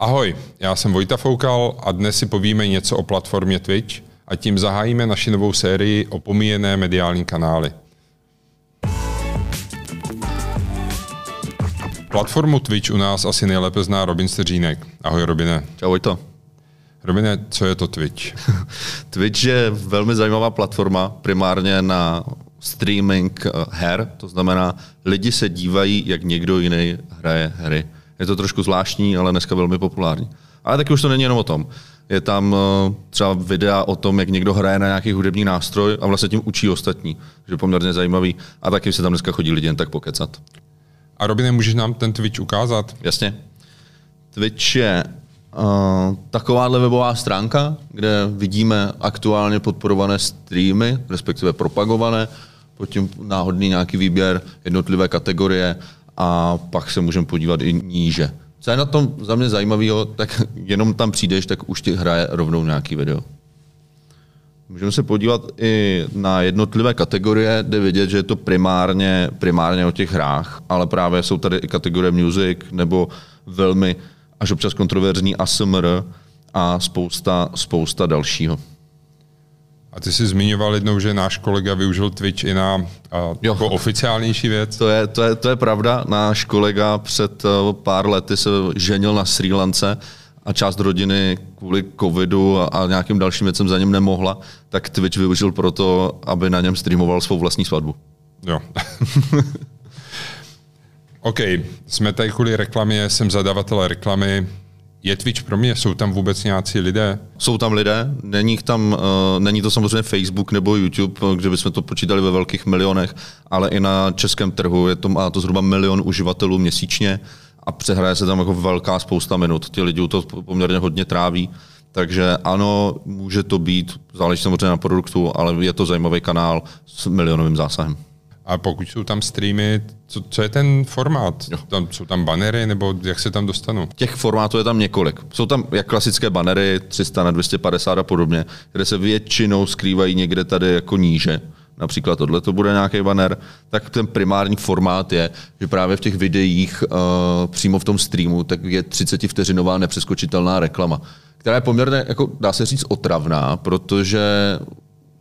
Ahoj, já jsem Vojta Foukal a dnes si povíme něco o platformě Twitch a tím zahájíme naši novou sérii Opomíjené mediální kanály. Platformu Twitch u nás asi nejlépe zná Robin Steřínek. Ahoj Robine. Čau Vojto. Robine, co je to Twitch? Twitch je velmi zajímavá platforma, primárně na streaming eh, her, to znamená, lidi se dívají, jak někdo jiný hraje hry. Je to trošku zvláštní, ale dneska velmi populární. Ale taky už to není jenom o tom. Je tam eh, třeba videa o tom, jak někdo hraje na nějaký hudební nástroj a vlastně tím učí ostatní, že je poměrně zajímavý. A taky se tam dneska chodí lidi jen tak pokecat. A Robine, můžeš nám ten Twitch ukázat? Jasně. Twitch je uh, takováhle webová stránka, kde vidíme aktuálně podporované streamy, respektive propagované, pod tím náhodný nějaký výběr, jednotlivé kategorie a pak se můžeme podívat i níže. Co je na tom za mě zajímavého, tak jenom tam přijdeš, tak už ti hraje rovnou nějaký video. Můžeme se podívat i na jednotlivé kategorie, kde vidět, že je to primárně, primárně o těch hrách, ale právě jsou tady i kategorie music nebo velmi až občas kontroverzní ASMR a spousta, spousta dalšího. A ty jsi zmiňoval jednou, že náš kolega využil Twitch i na a, jako oficiálnější věc. To je, to, je, to je pravda. Náš kolega před uh, pár lety se ženil na Sri Lance a část rodiny kvůli covidu a, a nějakým dalším věcem za ním nemohla, tak Twitch využil proto, aby na něm streamoval svou vlastní svatbu. Jo. OK, jsme tady kvůli reklamě, jsem zadavatel reklamy. Je Twitch pro mě? Jsou tam vůbec nějací lidé? Jsou tam lidé, není, tam, uh, není to samozřejmě Facebook nebo YouTube, kde bychom to počítali ve velkých milionech, ale i na českém trhu je to, má to zhruba milion uživatelů měsíčně a přehraje se tam jako velká spousta minut. Ti lidi to poměrně hodně tráví. Takže ano, může to být, záleží samozřejmě na produktu, ale je to zajímavý kanál s milionovým zásahem. A pokud jsou tam streamy, co, co je ten formát? Tam, jsou tam banery, nebo jak se tam dostanu? Těch formátů je tam několik. Jsou tam jak klasické banery, 300 na 250 a podobně, které se většinou skrývají někde tady jako níže. Například tohle to bude nějaký banner, tak ten primární formát je, že právě v těch videích uh, přímo v tom streamu tak je 30 vteřinová nepřeskočitelná reklama, která je poměrně, jako, dá se říct, otravná, protože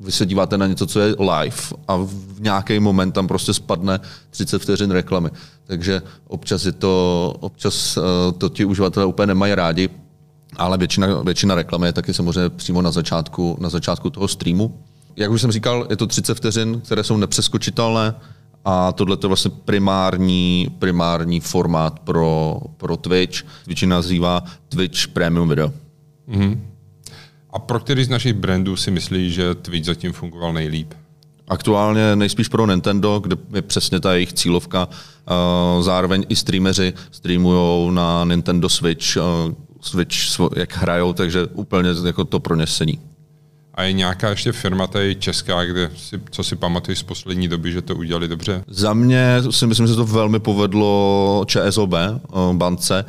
vy se díváte na něco, co je live a v nějaký moment tam prostě spadne 30 vteřin reklamy. Takže občas, je to, občas uh, to ti uživatelé úplně nemají rádi, ale většina, většina reklamy je taky samozřejmě přímo na začátku, na začátku toho streamu. Jak už jsem říkal, je to 30 vteřin, které jsou nepřeskočitelné a tohle je vlastně primární, primární formát pro, pro Twitch. Twitch nazývá Twitch Premium Video. Mm-hmm. A pro který z našich brandů si myslí, že Twitch zatím fungoval nejlíp? Aktuálně nejspíš pro Nintendo, kde je přesně ta jejich cílovka. Zároveň i streameři streamují na Nintendo Switch, Switch jak hrajou, takže úplně jako to pro ně sedí. A je nějaká ještě firma tady česká, kde si, co si pamatuješ z poslední doby, že to udělali dobře? Za mě si myslím, že to velmi povedlo ČSOB, bance,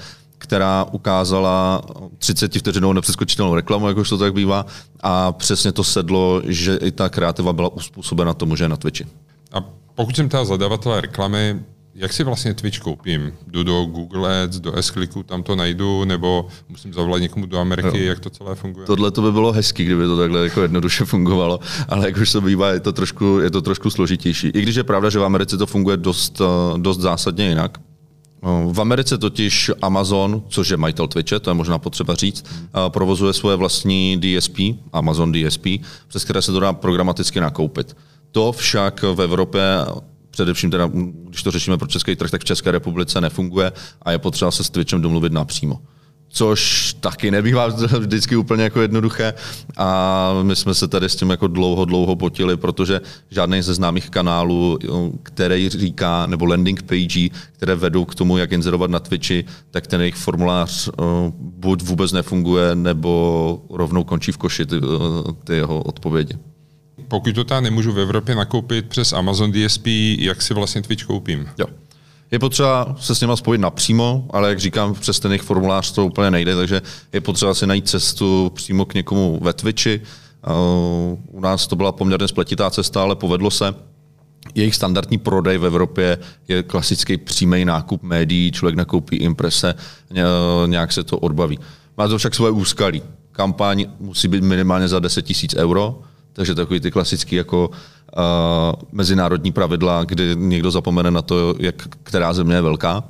která ukázala 30 vteřinou nepřeskočitelnou reklamu, jak už to tak bývá, a přesně to sedlo, že i ta kreativa byla uspůsobena tomu, že je na Twitchi. A pokud jsem teda zadavatel reklamy, jak si vlastně Twitch koupím? Jdu do Google Ads, do s tam to najdu, nebo musím zavolat někomu do Ameriky, no. jak to celé funguje? Tohle to by bylo hezký, kdyby to takhle jako jednoduše fungovalo, ale jak už to bývá, je to trošku, je to trošku složitější. I když je pravda, že v Americe to funguje dost, dost zásadně jinak. V Americe totiž Amazon, což je majitel Twitche, to je možná potřeba říct, provozuje svoje vlastní DSP, Amazon DSP, přes které se to dá programaticky nakoupit. To však v Evropě především teda, když to řešíme pro český trh, tak v České republice nefunguje a je potřeba se s Twitchem domluvit napřímo což taky nebývá vždycky úplně jako jednoduché. A my jsme se tady s tím jako dlouho, dlouho potili, protože žádný ze známých kanálů, který říká, nebo landing page, které vedou k tomu, jak inzerovat na Twitchi, tak ten jejich formulář buď vůbec nefunguje, nebo rovnou končí v koši ty, ty jeho odpovědi. Pokud to tady nemůžu v Evropě nakoupit přes Amazon DSP, jak si vlastně Twitch koupím? Jo. Je potřeba se s nimi spojit napřímo, ale jak říkám, přes ten jejich formulář to úplně nejde, takže je potřeba si najít cestu přímo k někomu ve Twitchi. U nás to byla poměrně spletitá cesta, ale povedlo se. jejich standardní prodej v Evropě je klasický přímý nákup médií, člověk nakoupí imprese, nějak se to odbaví. Má to však svoje úskalí. Kampaň musí být minimálně za 10 000 euro, takže takový ty klasický jako uh, mezinárodní pravidla, kdy někdo zapomene na to, jak, která země je velká.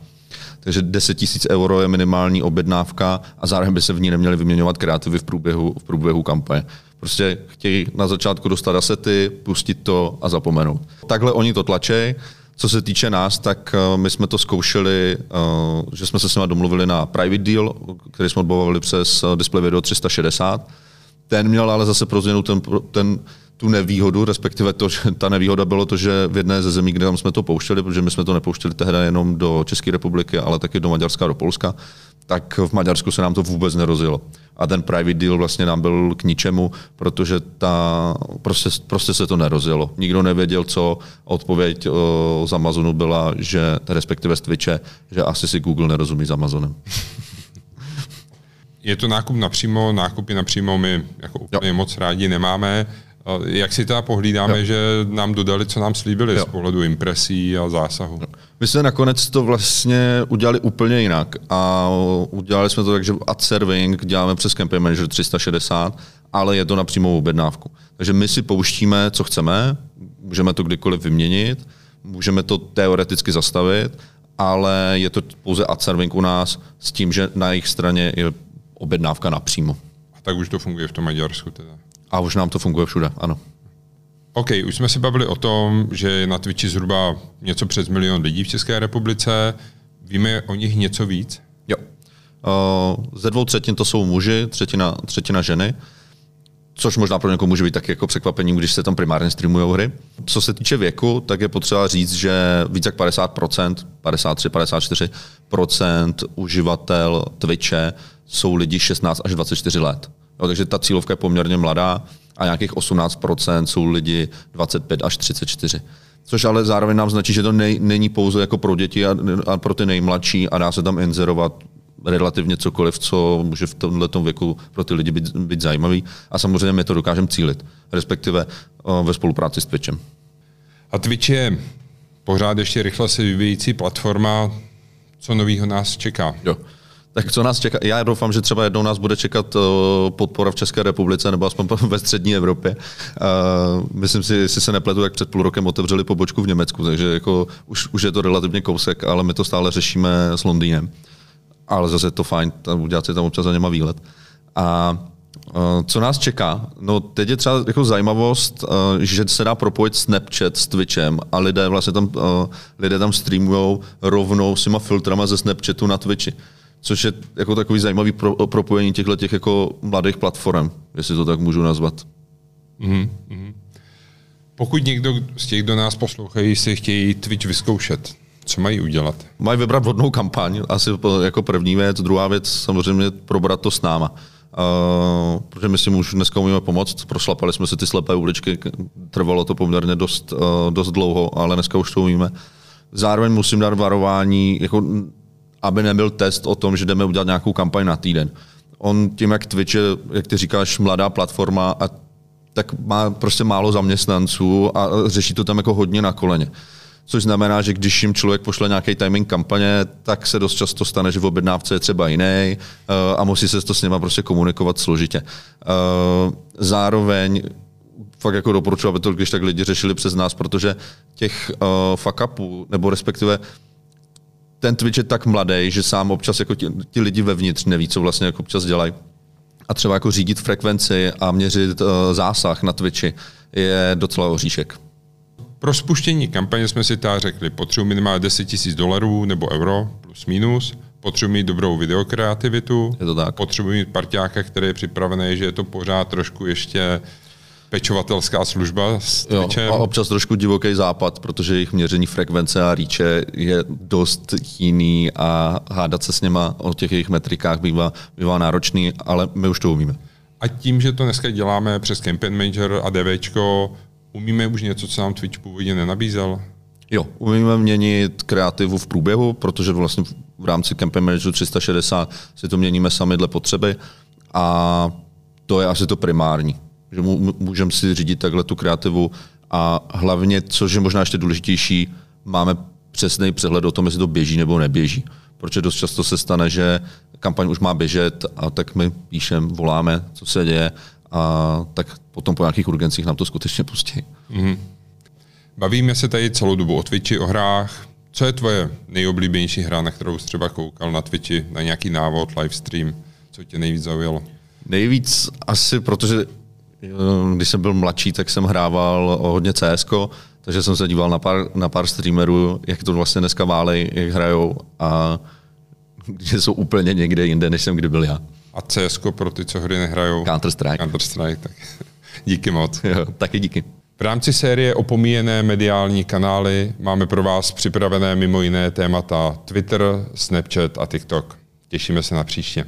Takže 10 tisíc euro je minimální objednávka a zároveň by se v ní neměly vyměňovat kreativy v průběhu, v průběhu kampaně. Prostě chtějí na začátku dostat asety, pustit to a zapomenout. Takhle oni to tlačí. Co se týče nás, tak my jsme to zkoušeli, že jsme se s nimi domluvili na private deal, který jsme odbavovali přes Display Video 360. Ten měl ale zase pro změnu ten, ten tu nevýhodu, respektive to, že ta nevýhoda bylo to, že v jedné ze zemí, kde tam jsme to pouštěli, protože my jsme to nepouštěli tehdy jenom do České republiky, ale taky do Maďarska a do Polska, tak v Maďarsku se nám to vůbec nerozjelo. A ten private deal vlastně nám byl k ničemu, protože ta, prostě, prostě se to nerozjelo. Nikdo nevěděl, co odpověď o, z Amazonu byla, že respektive z Twitche, že asi si Google nerozumí s Amazonem. Je to nákup napřímo, nákupy napřímo my jako úplně jo. moc rádi nemáme. Jak si teda pohlídáme, jo. že nám dodali, co nám slíbili jo. z pohledu impresí a zásahu? My jsme nakonec to vlastně udělali úplně jinak a udělali jsme to tak, že ad serving děláme přes Campaign Manager 360, ale je to na přímou objednávku. Takže my si pouštíme, co chceme, můžeme to kdykoliv vyměnit, můžeme to teoreticky zastavit, ale je to pouze ad serving u nás s tím, že na jejich straně je objednávka napřímo. A tak už to funguje v tom Maďarsku teda? A už nám to funguje všude, ano. OK, už jsme se bavili o tom, že je na Twitchi zhruba něco přes milion lidí v České republice. Víme o nich něco víc? Jo. Uh, ze dvou třetin to jsou muži, třetina, třetina ženy, což možná pro někoho může být taky jako překvapením, když se tam primárně streamují hry. Co se týče věku, tak je potřeba říct, že více jak 50%, 53-54% uživatel Twitche jsou lidi 16 až 24 let. Jo, takže ta cílovka je poměrně mladá a nějakých 18% jsou lidi 25 až 34. Což ale zároveň nám značí, že to nej, není pouze jako pro děti a, a pro ty nejmladší a dá se tam inzerovat relativně cokoliv, co může v tomto věku pro ty lidi být, být zajímavý. A samozřejmě my to dokážeme cílit, respektive uh, ve spolupráci s Twitchem. A Twitch je pořád ještě rychle se vyvíjící platforma. Co nového nás čeká? Jo. Tak co nás čeká? Já doufám, že třeba jednou nás bude čekat eh, podpora v České republice nebo aspoň ve střední Evropě. Uh, myslím si, jestli se nepletu, jak před půl rokem otevřeli pobočku v Německu, takže jako už, už je to relativně kousek, ale my to stále řešíme s Londýnem. Ale zase je to fajn, tam udělat si tam občas za něma výlet. A uh, co nás čeká? No teď je třeba jako zajímavost, uh, že se dá propojit Snapchat s Twitchem a lidé vlastně tam, lidé tam streamují rovnou s těma filtrama ze Snapchatu na Twitchi což je jako takový zajímavý pro, propojení těchto těch jako mladých platform, jestli to tak můžu nazvat. Mm-hmm. Pokud někdo z těch, kdo nás poslouchají, si chtějí Twitch vyzkoušet, co mají udělat? Mají vybrat vhodnou kampaň, asi jako první věc. Druhá věc, samozřejmě probrat to s náma. Uh, protože my si už dneska umíme pomoct, prošlapali jsme si ty slepé uličky, trvalo to poměrně dost, uh, dost dlouho, ale dneska už to umíme. Zároveň musím dát varování, jako aby nebyl test o tom, že jdeme udělat nějakou kampaň na týden. On tím, jak Twitch je, jak ty říkáš, mladá platforma, a tak má prostě málo zaměstnanců a řeší to tam jako hodně na koleně. Což znamená, že když jim člověk pošle nějaký timing kampaně, tak se dost často stane, že v objednávce je třeba jiný eh, a musí se to s nima prostě komunikovat složitě. Eh, zároveň fakt jako doporučuji, aby to když tak lidi řešili přes nás, protože těch uh, fuck upů, nebo respektive ten Twitch je tak mladý, že sám občas jako ti, ti lidi vevnitř neví, co vlastně jako občas dělají. A třeba jako řídit frekvenci a měřit uh, zásah na Twitchi je docela oříšek. Pro spuštění kampaně jsme si ta řekli, potřebuji minimálně 10 000 dolarů nebo euro plus minus, potřebuji mít dobrou videokreativitu, je to tak. potřebuji mít parťáka, který je připravený, že je to pořád trošku ještě pečovatelská služba s Twitchem. Jo, a občas trošku divoký západ, protože jejich měření frekvence a rýče je dost jiný a hádat se s něma o těch jejich metrikách bývá, bývá náročný, ale my už to umíme. A tím, že to dneska děláme přes Campaign Manager a DVčko, umíme už něco, co nám Twitch původně nenabízel? Jo, umíme měnit kreativu v průběhu, protože vlastně v rámci Campaign Manager 360 si to měníme sami dle potřeby a to je asi to primární že můžeme si řídit takhle tu kreativu a hlavně, což je možná ještě důležitější, máme přesný přehled o tom, jestli to běží nebo neběží. Protože dost často se stane, že kampaň už má běžet a tak my píšeme, voláme, co se děje a tak potom po nějakých urgencích nám to skutečně pustí. Mm-hmm. Bavíme se tady celou dobu o Twitchi, o hrách. Co je tvoje nejoblíbenější hra, na kterou jsi třeba koukal na Twitchi, na nějaký návod, livestream, co tě nejvíc zaujalo? Nejvíc asi, protože eh, když jsem byl mladší, tak jsem hrával o hodně CS, takže jsem se díval na pár, na pár streamerů, jak to vlastně dneska válej, jak hrajou a že jsou úplně někde jinde, než jsem kdy byl já. A CS pro ty, co hry nehrajou? Counter-Strike. Counter-Strike, tak díky moc. Jo, taky díky. V rámci série Opomíjené mediální kanály máme pro vás připravené mimo jiné témata Twitter, Snapchat a TikTok. Těšíme se na příště.